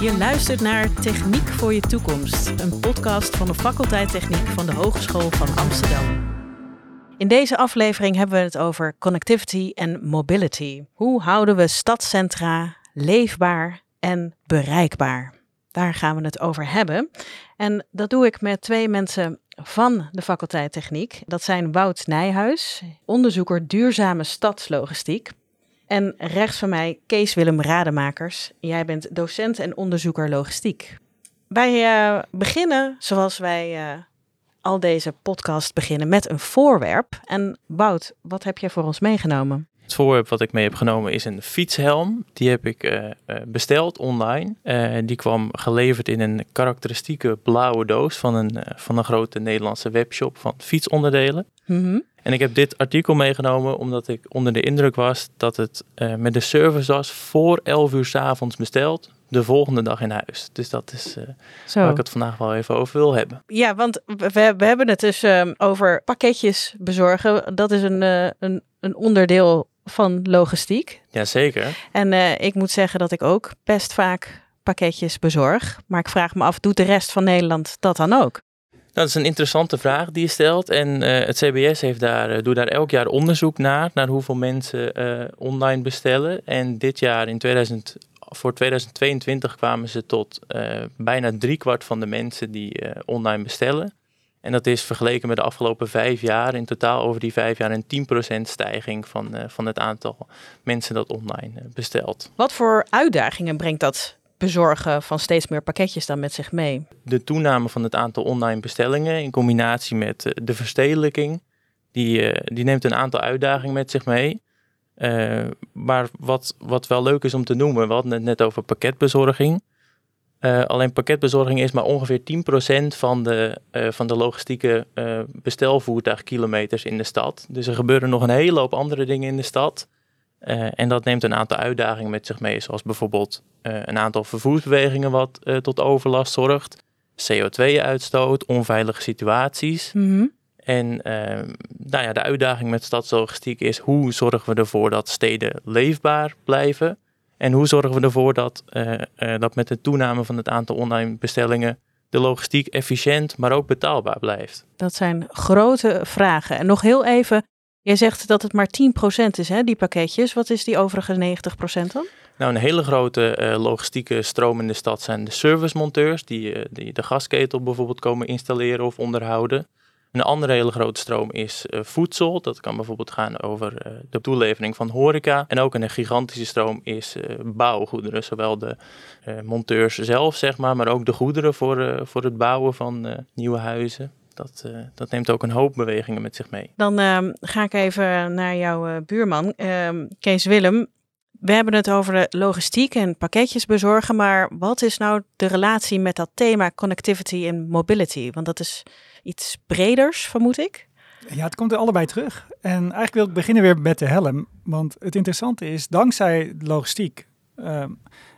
Je luistert naar Techniek voor je toekomst, een podcast van de faculteit Techniek van de Hogeschool van Amsterdam. In deze aflevering hebben we het over connectivity en mobility. Hoe houden we stadscentra leefbaar en bereikbaar? Daar gaan we het over hebben. En dat doe ik met twee mensen van de faculteit Techniek. Dat zijn Wout Nijhuis, onderzoeker duurzame stadslogistiek. En rechts van mij Kees Willem Rademakers. Jij bent docent en onderzoeker logistiek. Wij uh, beginnen zoals wij uh, al deze podcast beginnen met een voorwerp. En Wout, wat heb jij voor ons meegenomen? Het voorwerp wat ik mee heb genomen is een fietshelm. Die heb ik uh, besteld online. Uh, die kwam geleverd in een karakteristieke blauwe doos van een, van een grote Nederlandse webshop van fietsonderdelen. Mm -hmm. En ik heb dit artikel meegenomen omdat ik onder de indruk was dat het met de service was voor 11 uur s avonds besteld de volgende dag in huis. Dus dat is uh, waar ik het vandaag wel even over wil hebben. Ja, want we, we hebben het dus um, over pakketjes bezorgen. Dat is een, uh, een, een onderdeel van logistiek. Jazeker. En ik moet zeggen dat ik ook best vaak pakketjes bezorg. Maar ik vraag me af, doet de rest van Nederland dat dan ook? Dat is een interessante vraag die je stelt. En uh, het CBS heeft daar, uh, doet daar elk jaar onderzoek naar, naar hoeveel mensen uh, online bestellen. En dit jaar in 2000, voor 2022 kwamen ze tot bijna driekwart van de mensen die online bestellen. En dat is vergeleken met de afgelopen vijf jaar, in totaal over die vijf jaar, een 10% stijging van, van het aantal mensen dat online bestelt. Wat voor uitdagingen brengt dat bezorgen van steeds meer pakketjes dan met zich mee? De toename van het aantal online bestellingen in combinatie met de verstedelijking, die, die neemt een aantal uitdagingen met zich mee. Uh, maar wat, wat wel leuk is om te noemen, we hadden het net over pakketbezorging. Alleen pakketbezorging is maar ongeveer 10% van de, van de logistieke bestelvoertuigkilometers in de stad. Dus er gebeuren nog een hele hoop andere dingen in de stad. Uh, en dat neemt een aantal uitdagingen met zich mee, zoals bijvoorbeeld uh, een aantal vervoersbewegingen wat uh, tot overlast zorgt, CO2-uitstoot, onveilige situaties. Mm -hmm. En nou ja, de uitdaging met stadslogistiek is hoe zorgen we ervoor dat steden leefbaar blijven? En hoe zorgen we ervoor dat, dat met de toename van het aantal online bestellingen de logistiek efficiënt, maar ook betaalbaar blijft? Dat zijn grote vragen. En nog heel even, Jij zegt dat het maar 10% is, hè, die pakketjes. Wat is die overige 90% dan? Nou, een hele grote uh, logistieke stroom in de stad zijn de servicemonteurs, die, uh, die de gasketel bijvoorbeeld komen installeren of onderhouden. Een andere hele grote stroom is uh, voedsel. Dat kan bijvoorbeeld gaan over de toelevering van horeca. En ook een gigantische stroom is bouwgoederen. Zowel de monteurs zelf, zeg maar, maar ook de goederen voor, voor het bouwen van nieuwe huizen. Dat, uh, dat, neemt ook een hoop bewegingen met zich mee. Dan uh, ga ik even naar jouw uh, buurman, Kees Willem. We hebben het over de logistiek en pakketjes bezorgen, maar wat is nou de relatie met dat thema connectivity en mobility? Want dat is iets breders, vermoed ik. Ja, het komt er allebei terug. En eigenlijk wil ik beginnen weer met de helm. Want het interessante is, dankzij logistiek uh,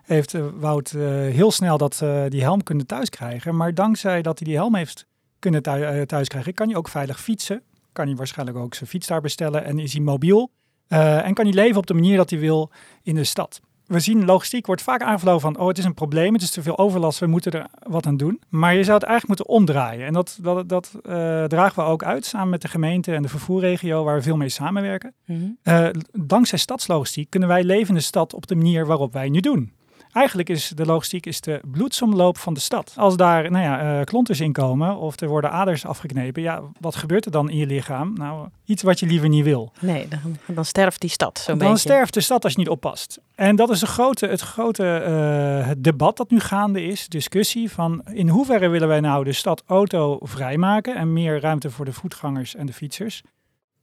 heeft Wout heel snel dat, die helm kunnen thuiskrijgen. Maar dankzij dat hij die helm heeft kunnen thuis krijgen, kan je ook veilig fietsen. Kan hij waarschijnlijk ook zijn fiets daar bestellen en is hij mobiel. Uh, en kan hij leven op de manier dat hij wil in de stad. We zien logistiek wordt vaak aangevlogen van, oh het is een probleem, het is te veel overlast, we moeten er wat aan doen. Maar je zou het eigenlijk moeten omdraaien. En dat, dat, dat uh, dragen we ook uit samen met de gemeente en de vervoerregio waar we veel mee samenwerken. Mm -hmm. uh, dankzij stadslogistiek kunnen wij leven in de stad op de manier waarop wij nu doen. Eigenlijk is de logistiek is de bloedsomloop van de stad. Als daar nou ja, uh, klonters in komen of er worden aders afgeknepen, ja, wat gebeurt er dan in je lichaam? Nou, iets wat je liever niet wil. Nee, dan, dan sterft die stad zo'n Dan beetje. sterft de stad als je niet oppast. En dat is een grote, het grote uh, het debat dat nu gaande is, discussie van in hoeverre willen wij nou de stad auto vrijmaken en meer ruimte voor de voetgangers en de fietsers.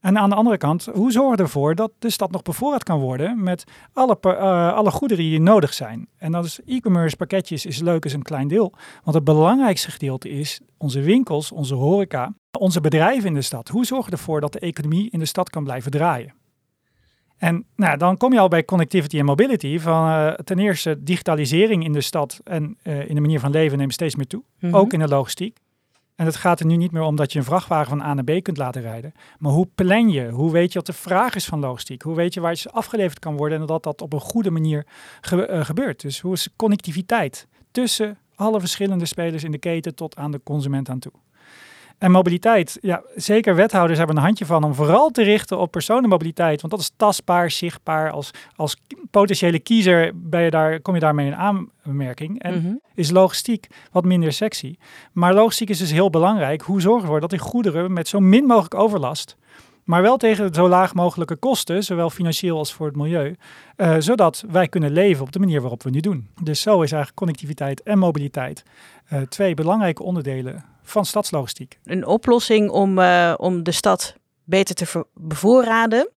En aan de andere kant, hoe zorgen we ervoor dat de stad nog bevoorraad kan worden met alle, uh, alle goederen die nodig zijn? En dat is e-commerce pakketjes is leuk, is een klein deel. Want het belangrijkste gedeelte is onze winkels, onze horeca, onze bedrijven in de stad. Hoe zorgen we ervoor dat de economie in de stad kan blijven draaien? En nou, dan kom je al bij connectivity en mobility. Van, uh, ten eerste, digitalisering in de stad en uh, in de manier van leven neemt steeds meer toe. Mhm. Ook in de logistiek. En het gaat er nu niet meer om dat je een vrachtwagen van A naar B kunt laten rijden. Maar hoe plan je? Hoe weet je wat de vraag is van logistiek? Hoe weet je waar iets afgeleverd kan worden en dat dat op een goede manier eh, gebeurt? Dus hoe is connectiviteit tussen alle verschillende spelers in de keten tot aan de consument aan toe? En mobiliteit, ja, zeker wethouders hebben een handje van om vooral te richten op personenmobiliteit. Want dat is tastbaar, zichtbaar. Als, als potentiële kiezer ben je daar, kom je daarmee in aanmerking. En mhm. is logistiek wat minder sexy. Maar logistiek is dus heel belangrijk. Hoe zorgen we ervoor dat die goederen met zo min mogelijk overlast maar wel tegen zo laag mogelijke kosten, zowel financieel als voor het milieu, uh, zodat wij kunnen leven op de manier waarop we nu doen. Dus zo is eigenlijk connectiviteit en mobiliteit uh, twee belangrijke onderdelen van stadslogistiek. Een oplossing om, uh, om de stad beter te bevoorraden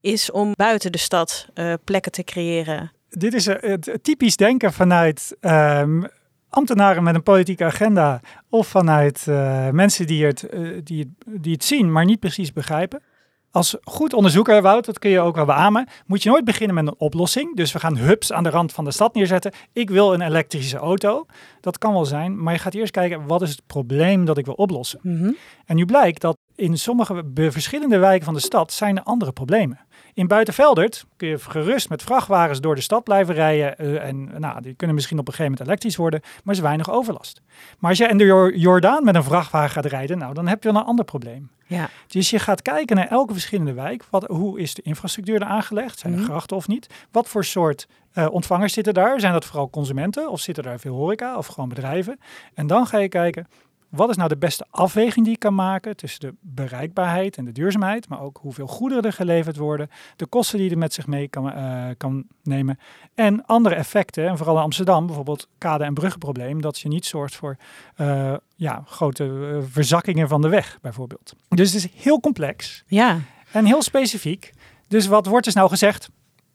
is om buiten de stad plekken te creëren. Dit is het typisch denken vanuit um, ambtenaren met een politieke agenda of vanuit mensen die het, die, het, die het zien, maar niet precies begrijpen als goed onderzoeker, Wout, dat kun je ook wel beamen, moet je nooit beginnen met een oplossing. Dus we gaan hubs aan de rand van de stad neerzetten. Ik wil een elektrische auto. Dat kan wel zijn, maar je gaat eerst kijken, wat is het probleem dat ik wil oplossen? Mm En nu blijkt dat in sommige verschillende wijken van de stad zijn er andere problemen. In Buitenveldert kun je gerust met vrachtwagens door de stad blijven rijden. Uh, en nou, die kunnen misschien op een gegeven moment elektrisch worden, maar is weinig overlast. Maar als je in de Jordaan met een vrachtwagen gaat rijden, nou, dan heb je wel een ander probleem. Ja. Dus je gaat kijken naar elke verschillende wijk. Wat, hoe is de infrastructuur er aangelegd? Zijn er mhm. grachten of niet? Wat voor soort uh, ontvangers zitten daar? Zijn dat vooral consumenten of zitten daar veel horeca of gewoon bedrijven? En dan ga je kijken, wat is nou de beste afweging die ik kan maken tussen de bereikbaarheid en de duurzaamheid, maar ook hoeveel goederen er geleverd worden, de kosten die er met zich mee kan, uh, kan nemen en andere effecten. En vooral in Amsterdam, bijvoorbeeld kade- en bruggenprobleem, dat je niet zorgt voor uh, ja, grote uh, verzakkingen van de weg, bijvoorbeeld. Dus het is heel complex ja. en heel specifiek. Dus wat wordt dus nou gezegd?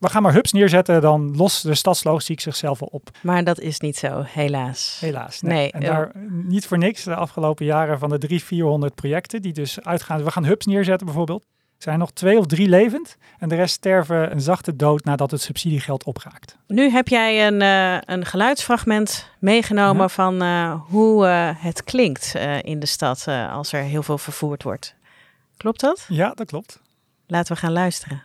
We gaan maar hubs neerzetten, dan lost de stadslogistiek zichzelf wel op. Maar dat is niet zo, helaas. Helaas, nee. en daar niet voor niks, de afgelopen jaren van de 300, 400 projecten die dus uitgaan. We gaan hubs neerzetten bijvoorbeeld. zijn nog twee of drie levend en de rest sterven een zachte dood nadat het subsidiegeld opraakt. Nu heb jij een, uh, een geluidsfragment meegenomen van uh, hoe het klinkt in de stad als er heel veel vervoerd wordt. Klopt dat? Ja, dat klopt. Laten we gaan luisteren.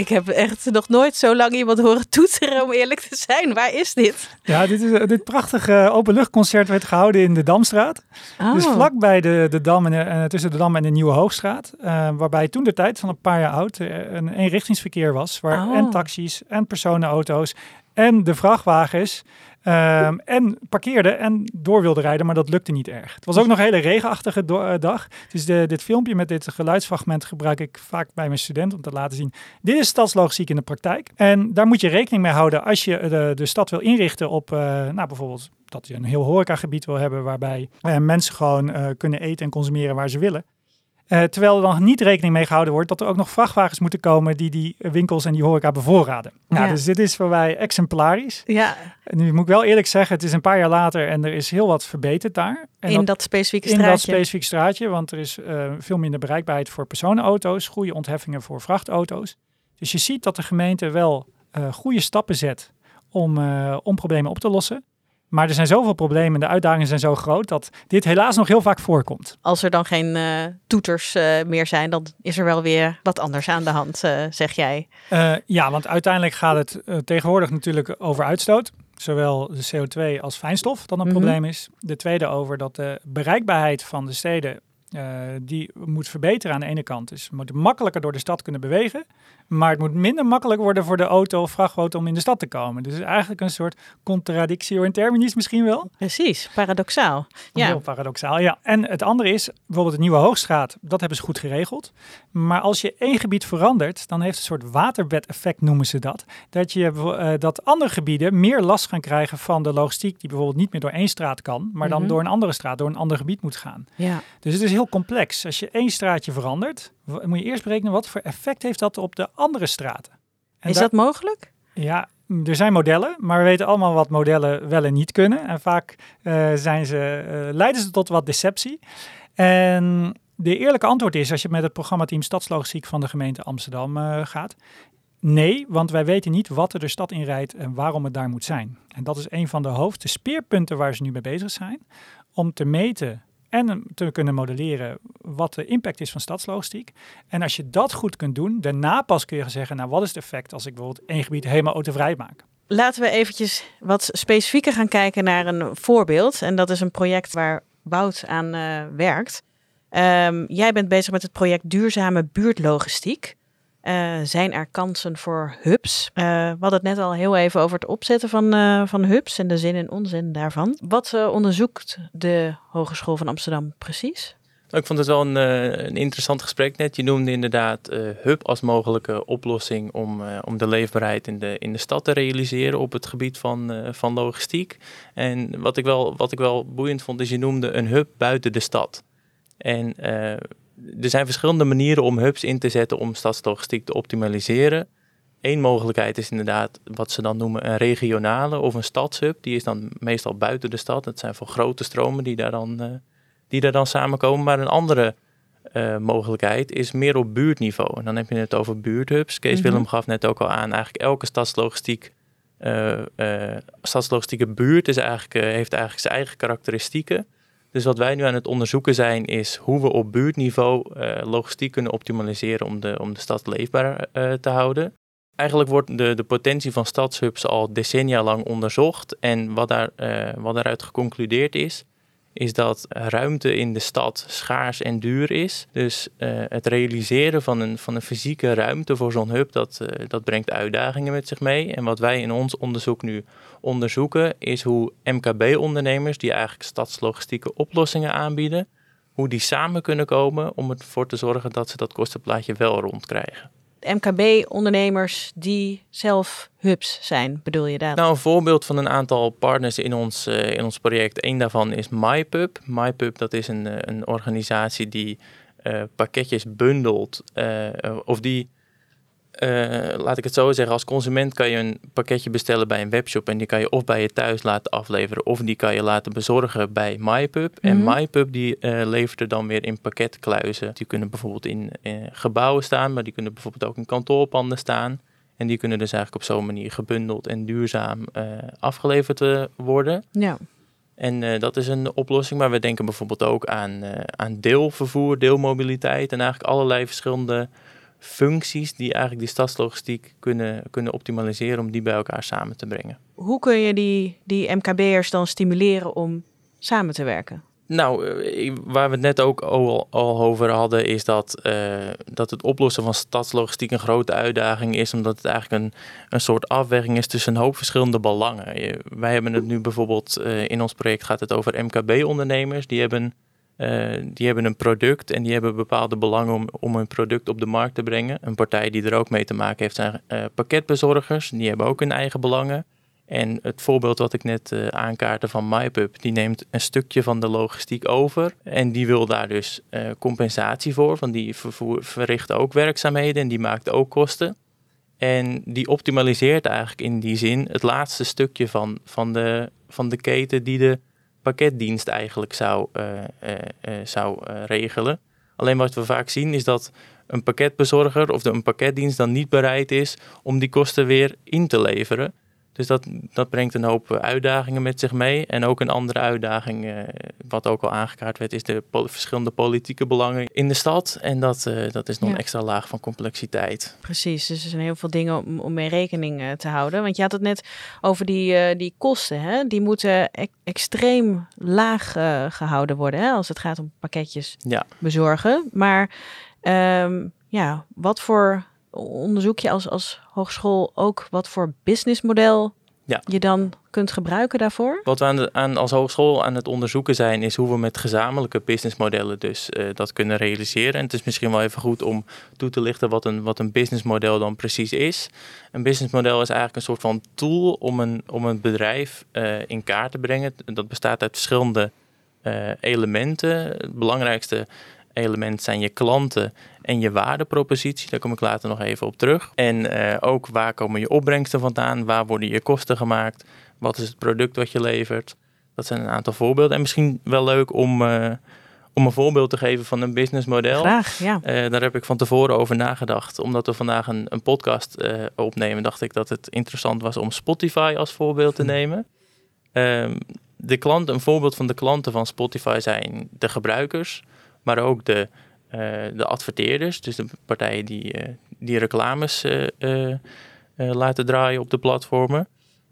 Ik heb echt nog nooit zo lang iemand horen toeteren, om eerlijk te zijn. Waar is dit? Ja, dit, is, dit prachtige openluchtconcert werd gehouden in de Damstraat. Oh. Dus vlakbij de, de Dam en uh, tussen de Dam en de Nieuwe Hoogstraat. Uh, waarbij toen de tijd van een paar jaar oud een eenrichtingsverkeer was. Waar oh. en taxis en personenauto's en de vrachtwagens Um, en parkeerde en door wilde rijden, maar dat lukte niet erg. Het was ook nog een hele regenachtige uh, dag. Dus de, dit filmpje met dit geluidsfragment gebruik ik vaak bij mijn studenten om te laten zien. Dit is stadslogistiek in de praktijk. En daar moet je rekening mee houden als je de, de stad wil inrichten op, uh, nou bijvoorbeeld dat je een heel horecagebied wil hebben waarbij mensen gewoon kunnen eten en consumeren waar ze willen. Uh, terwijl er dan niet rekening mee gehouden wordt dat er ook nog vrachtwagens moeten komen die die winkels en die horeca bevoorraden. Nou, dus dit is voor mij exemplarisch. Ja. Nu moet ik wel eerlijk zeggen, het is een paar jaar later en er is heel wat verbeterd daar. En in dat, specifieke straatje? In dat specifieke straatje, want er is uh, veel minder bereikbaarheid voor personenauto's, goede ontheffingen voor vrachtauto's. Dus je ziet dat de gemeente wel uh, goede stappen zet om, om problemen op te lossen. Maar er zijn zoveel problemen, de uitdagingen zijn zo groot dat dit helaas nog heel vaak voorkomt. Als er dan geen uh, toeters uh, meer zijn, dan is er wel weer wat anders aan de hand, uh, zeg jij. ja, want uiteindelijk gaat het tegenwoordig natuurlijk over uitstoot. Zowel de CO2 als fijnstof dan een mm -hmm. probleem is. De tweede over dat de bereikbaarheid van de steden uh, die moet verbeteren aan de ene kant. Dus we moeten makkelijker door de stad kunnen bewegen. Maar het moet minder makkelijk worden voor de auto of vrachtauto om in de stad te komen. Dus eigenlijk een soort contradictio in terminis misschien wel. Precies, paradoxaal. Ja. Heel paradoxaal, ja. En het andere is, bijvoorbeeld het Nieuwe Hoogstraat, dat hebben ze goed geregeld. Maar als je één gebied verandert, dan heeft het een soort waterbed-effect noemen ze dat. Dat, je, uh, dat andere gebieden meer last gaan krijgen van de logistiek die bijvoorbeeld niet meer door één straat kan, maar dan mhm. door een andere straat, door een ander gebied moet gaan. Ja. Dus het is heel heel complex. Als je één straatje verandert, moet je eerst berekenen wat voor effect heeft dat op de andere straten. En is dat mogelijk? Ja, er zijn modellen, maar we weten allemaal wat modellen wel en niet kunnen. En vaak uh, zijn ze, uh, leiden ze tot wat deceptie. En de eerlijke antwoord is, als je met het programmateam Stadslogistiek van de gemeente Amsterdam uh, gaat, nee, want wij weten niet wat er de stad in rijdt en waarom het daar moet zijn. En dat is een van de hoofd, speerpunten waar ze nu mee bezig zijn, om te meten en te kunnen modelleren wat de impact is van stadslogistiek. En als je dat goed kunt doen, daarna pas kun je zeggen, nou wat is het effect als ik bijvoorbeeld één gebied helemaal autovrij maak. Laten we eventjes wat specifieker gaan kijken naar een voorbeeld. En dat is een project waar Wout aan uh, werkt. Um, jij bent bezig met het project Duurzame Buurtlogistiek. Uh, zijn er kansen voor hubs? Uh, we hadden het net al heel even over het opzetten van, uh, van hubs en de zin en onzin daarvan. Wat onderzoekt de Hogeschool van Amsterdam precies? Ik vond het wel een, een interessant gesprek net. Je noemde inderdaad hub als mogelijke oplossing om, om de leefbaarheid in de, in de stad te realiseren op het gebied van, van logistiek. En wat ik, wel, wat ik wel boeiend vond, is je noemde een hub buiten de stad. En er zijn verschillende manieren om hubs in te zetten om stadslogistiek te optimaliseren. Eén mogelijkheid is inderdaad wat ze dan noemen een regionale of een stadshub. Die is dan meestal buiten de stad. Het zijn voor grote stromen die daar dan, uh, die daar dan samenkomen. Maar een andere uh, mogelijkheid is meer op buurtniveau. En dan heb je het over buurthubs. Kees mm Willem gaf net ook al aan, eigenlijk elke stadslogistiek, uh, stadslogistieke buurt is eigenlijk, heeft eigenlijk zijn eigen karakteristieken. Dus wat wij nu aan het onderzoeken zijn, is hoe we op buurtniveau uh, logistiek kunnen optimaliseren om de, om de stad leefbaar uh, te houden. Eigenlijk wordt de, de potentie van stadshubs al decennia lang onderzocht. En wat, daar, uh, wat daaruit geconcludeerd is, is dat ruimte in de stad schaars en duur is. Dus uh, het realiseren van een, van een fysieke ruimte voor zo'n hub, dat, uh, dat brengt uitdagingen met zich mee. En wat wij in ons onderzoek nu onderzoeken, is hoe MKB-ondernemers, die eigenlijk stadslogistieke oplossingen aanbieden, hoe die samen kunnen komen om ervoor te zorgen dat ze dat kostenplaatje wel rondkrijgen. MKB-ondernemers die zelf hubs zijn, bedoel je dat? Nou, een voorbeeld van een aantal partners in ons, uh, in ons project. Eén daarvan is MyPub. MyPub, dat is een, een organisatie die uh, pakketjes bundelt of die uh, laat ik het zo zeggen, als consument kan je een pakketje bestellen bij een webshop en die kan je of bij je thuis laten afleveren of die kan je laten bezorgen bij MyPub. En mhm. MyPub die uh, levert er dan weer in pakketkluizen. Die kunnen bijvoorbeeld in uh, gebouwen staan, maar die kunnen bijvoorbeeld ook in kantoorpanden staan. En die kunnen dus eigenlijk op zo'n manier gebundeld en duurzaam afgeleverd worden. Ja. En dat is een oplossing, maar we denken bijvoorbeeld ook aan, aan deelvervoer, deelmobiliteit en eigenlijk allerlei verschillende functies die eigenlijk die stadslogistiek kunnen, kunnen optimaliseren om die bij elkaar samen te brengen. Hoe kun je die, die MKB'ers dan stimuleren om samen te werken? Nou, eh, waar we het net ook al, al over hadden, is dat, uh, dat het oplossen van stadslogistiek een grote uitdaging is, omdat het eigenlijk een, een soort afweging is tussen een hoop verschillende belangen. Wij hebben het nu bijvoorbeeld, uh, in ons project gaat het over MKB-ondernemers, die hebben uh, die hebben een product en die hebben bepaalde belangen om, om hun product op de markt te brengen. Een partij die er ook mee te maken heeft zijn uh, pakketbezorgers. Die hebben ook hun eigen belangen. En het voorbeeld wat ik net uh, aankaartte van MyPub, die neemt een stukje van de logistiek over. En die wil daar dus compensatie voor, want die vervoer, verricht ook werkzaamheden en die maakt ook kosten. En die optimaliseert eigenlijk in die zin het laatste stukje van, van, de, van de keten die de pakketdienst eigenlijk zou, uh, uh, zou regelen. Alleen wat we vaak zien is dat een pakketbezorger of de, een pakketdienst dan niet bereid is om die kosten weer in te leveren. Dus dat, dat brengt een hoop uitdagingen met zich mee. En ook een andere uitdaging, uh, wat ook al aangekaart werd, is de verschillende politieke belangen in de stad. En dat, uh, dat is nog een extra laag van complexiteit. Precies, dus er zijn heel veel dingen om, om mee rekening te houden. Want je had het net over die, die kosten. Hè? Die moeten e extreem laag gehouden worden hè? als het gaat om pakketjes ja. bezorgen. Maar um, ja, wat voor onderzoek je als, als hogeschool ook wat voor businessmodel ja. je dan kunt gebruiken daarvoor? Wat we aan, de, aan als hogeschool aan het onderzoeken zijn, is hoe we met gezamenlijke businessmodellen dus uh, dat kunnen realiseren. En het is misschien wel even goed om toe te lichten wat een, wat een businessmodel dan precies is. Een businessmodel is eigenlijk een soort van tool om een, om een bedrijf uh, in kaart te brengen. Dat bestaat uit verschillende uh, elementen. Het belangrijkste element zijn je klanten en je waardepropositie. Daar kom ik later nog even op terug. En uh, ook waar komen je opbrengsten vandaan? Waar worden je kosten gemaakt? Wat is het product wat je levert? Dat zijn een aantal voorbeelden. En misschien wel leuk om, uh, om een voorbeeld te geven van een businessmodel. Graag, ja. Uh, daar heb ik van tevoren over nagedacht. Omdat we vandaag een, een podcast opnemen, dacht ik dat het interessant was om Spotify als voorbeeld te nemen. Ehm, de klanten, een voorbeeld van de klanten van Spotify zijn de gebruikers, maar ook de, uh, de adverteerders, dus de partijen die, uh, die reclames uh, laten draaien op de platformen.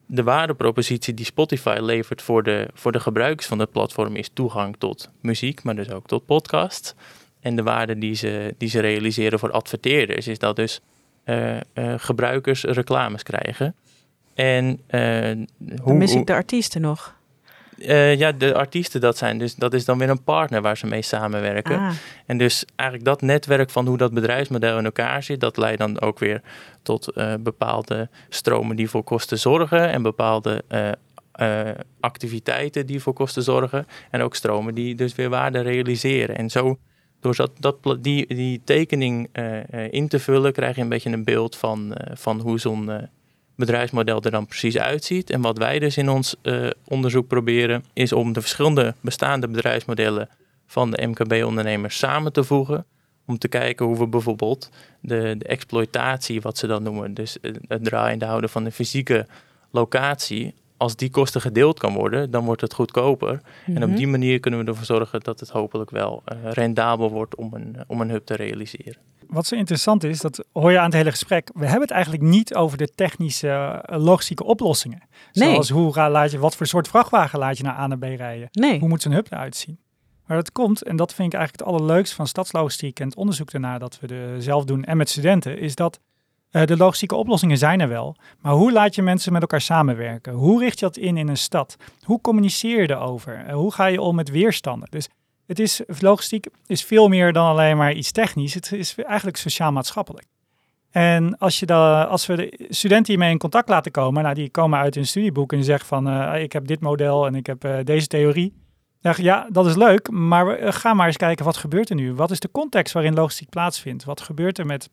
De waardepropositie die Spotify levert voor de, voor de gebruikers van het platform is toegang tot muziek, maar dus ook tot podcast. En de waarde die ze, die ze realiseren voor adverteerders is dat dus gebruikers reclames krijgen. En, hoe, Dan mis ik de artiesten nog. Uh, ja, de artiesten dat zijn. Dus dat is dan weer een partner waar ze mee samenwerken. Ah. En dus eigenlijk dat netwerk van hoe dat bedrijfsmodel in elkaar zit, dat leidt dan ook weer tot uh, bepaalde stromen die voor kosten zorgen en bepaalde uh, activiteiten die voor kosten zorgen. En ook stromen die dus weer waarde realiseren. En zo, door dat, dat, die, die tekening in te vullen, krijg je een beetje een beeld van, van hoe zo'n bedrijfsmodel er dan precies uitziet. En wat wij dus in ons uh, onderzoek proberen, is om de verschillende bestaande bedrijfsmodellen van de MKB-ondernemers samen te voegen. Om te kijken hoe we bijvoorbeeld de, de exploitatie, wat ze dan noemen, dus het draaiende houden van de fysieke locatie, als die kosten gedeeld kan worden, dan wordt het goedkoper. En op mhm. die manier kunnen we ervoor zorgen dat het hopelijk wel uh, rendabel wordt om een, om een hub te realiseren wat zo interessant is, dat hoor je aan het hele gesprek. We hebben het eigenlijk niet over de technische, eh, logistieke oplossingen. Nee. Zoals hoe laat je, wat voor soort vrachtwagen laat je naar A naar B rijden? Nee. Hoe moet zo'n hub eruit zien? Maar dat komt, en dat vind ik eigenlijk het allerleukste van stadslogistiek en het onderzoek daarna dat we de zelf doen en met studenten, is dat uh, de logistieke oplossingen zijn er wel. Maar hoe laat je mensen met elkaar samenwerken? Hoe richt je dat in in een stad? Hoe communiceer je erover? Uh, hoe ga je om met weerstanden? Dus het is, logistiek is veel meer dan alleen maar iets technisch. Het is eigenlijk sociaal-maatschappelijk. En als, je als we de studenten hiermee in contact laten komen, nou, die komen uit hun studieboek en zeggen van uh, ik heb dit model en ik heb uh, deze theorie. Dan ja, dat is leuk, maar we, uh, ga maar eens kijken wat gebeurt er nu. Wat is de context waarin logistiek plaatsvindt? Wat gebeurt er met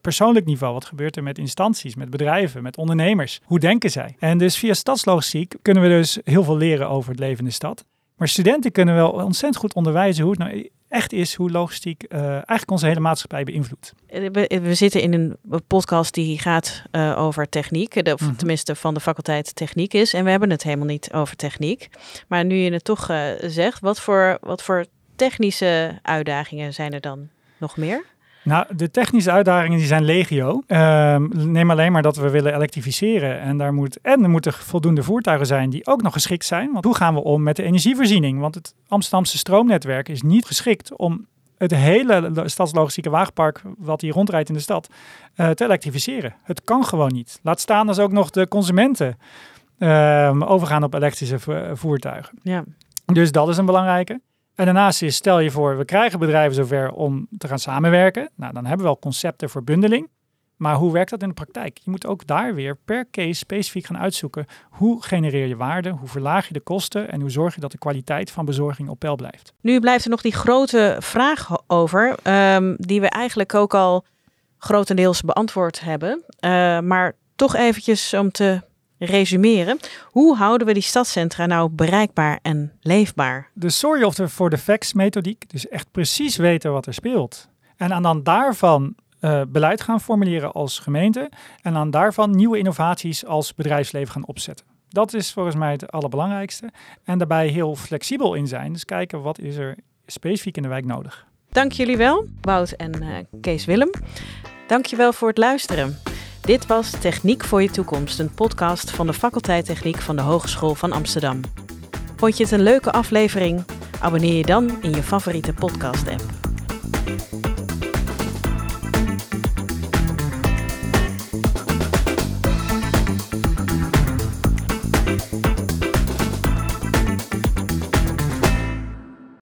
persoonlijk niveau? Wat gebeurt er met instanties, met bedrijven, met ondernemers? Hoe denken zij? En dus via stadslogistiek kunnen we dus heel veel leren over het leven in de stad. Maar studenten kunnen wel ontzettend goed onderwijzen hoe het nou echt is, hoe logistiek uh, eigenlijk onze hele maatschappij beïnvloedt. Eh, we, we, zitten in een podcast die gaat uh, over techniek, de, of mm -hmm. tenminste van de faculteit techniek is. En we hebben het helemaal niet over techniek. Maar nu je het toch uh, zegt, wat voor, wat voor technische uitdagingen zijn er dan nog meer? Nou, de technische uitdagingen die zijn legio. Ehm, neem alleen maar dat we willen elektrificeren. En, daar moet, en er moeten voldoende voertuigen zijn die ook nog geschikt zijn. Want hoe gaan we om met de energievoorziening? Want het Amsterdamse stroomnetwerk is niet geschikt om het hele stadslogistieke wagenpark wat hier rondrijdt in de stad uh, te elektrificeren. Het kan gewoon niet. Laat staan als ook nog de consumenten uh, overgaan op elektrische voertuigen. Ja. Dus dat is een belangrijke. En daarnaast is, stel je voor, we krijgen bedrijven zover om te gaan samenwerken. Nou, dan hebben we wel concepten voor bundeling. Maar hoe werkt dat in de praktijk? Je moet ook daar weer per case specifiek gaan uitzoeken. Hoe genereer je waarde? Hoe verlaag je de kosten? En hoe zorg je dat de kwaliteit van bezorging op peil blijft? Nu blijft er nog die grote vraag over, um, die we eigenlijk ook al grotendeels beantwoord hebben. Uh, maar toch eventjes om te resumeren. Hoe houden we die stadscentra nou bereikbaar en leefbaar? De sorry of de for the facts methodiek, dus echt precies weten wat er speelt. En aan dan daarvan uh, beleid gaan formuleren als gemeente en aan daarvan nieuwe innovaties als bedrijfsleven gaan opzetten. Dat is volgens mij het allerbelangrijkste. En daarbij heel flexibel in zijn. Dus kijken wat is er specifiek in de wijk nodig. Dank jullie wel, Wout en uh, Kees Willem. Dank je wel voor het luisteren. Dit was Techniek voor je toekomst, een podcast van de faculteit Techniek van de Hogeschool van Amsterdam. Vond je het een leuke aflevering? Abonneer je dan in je favoriete podcast-app.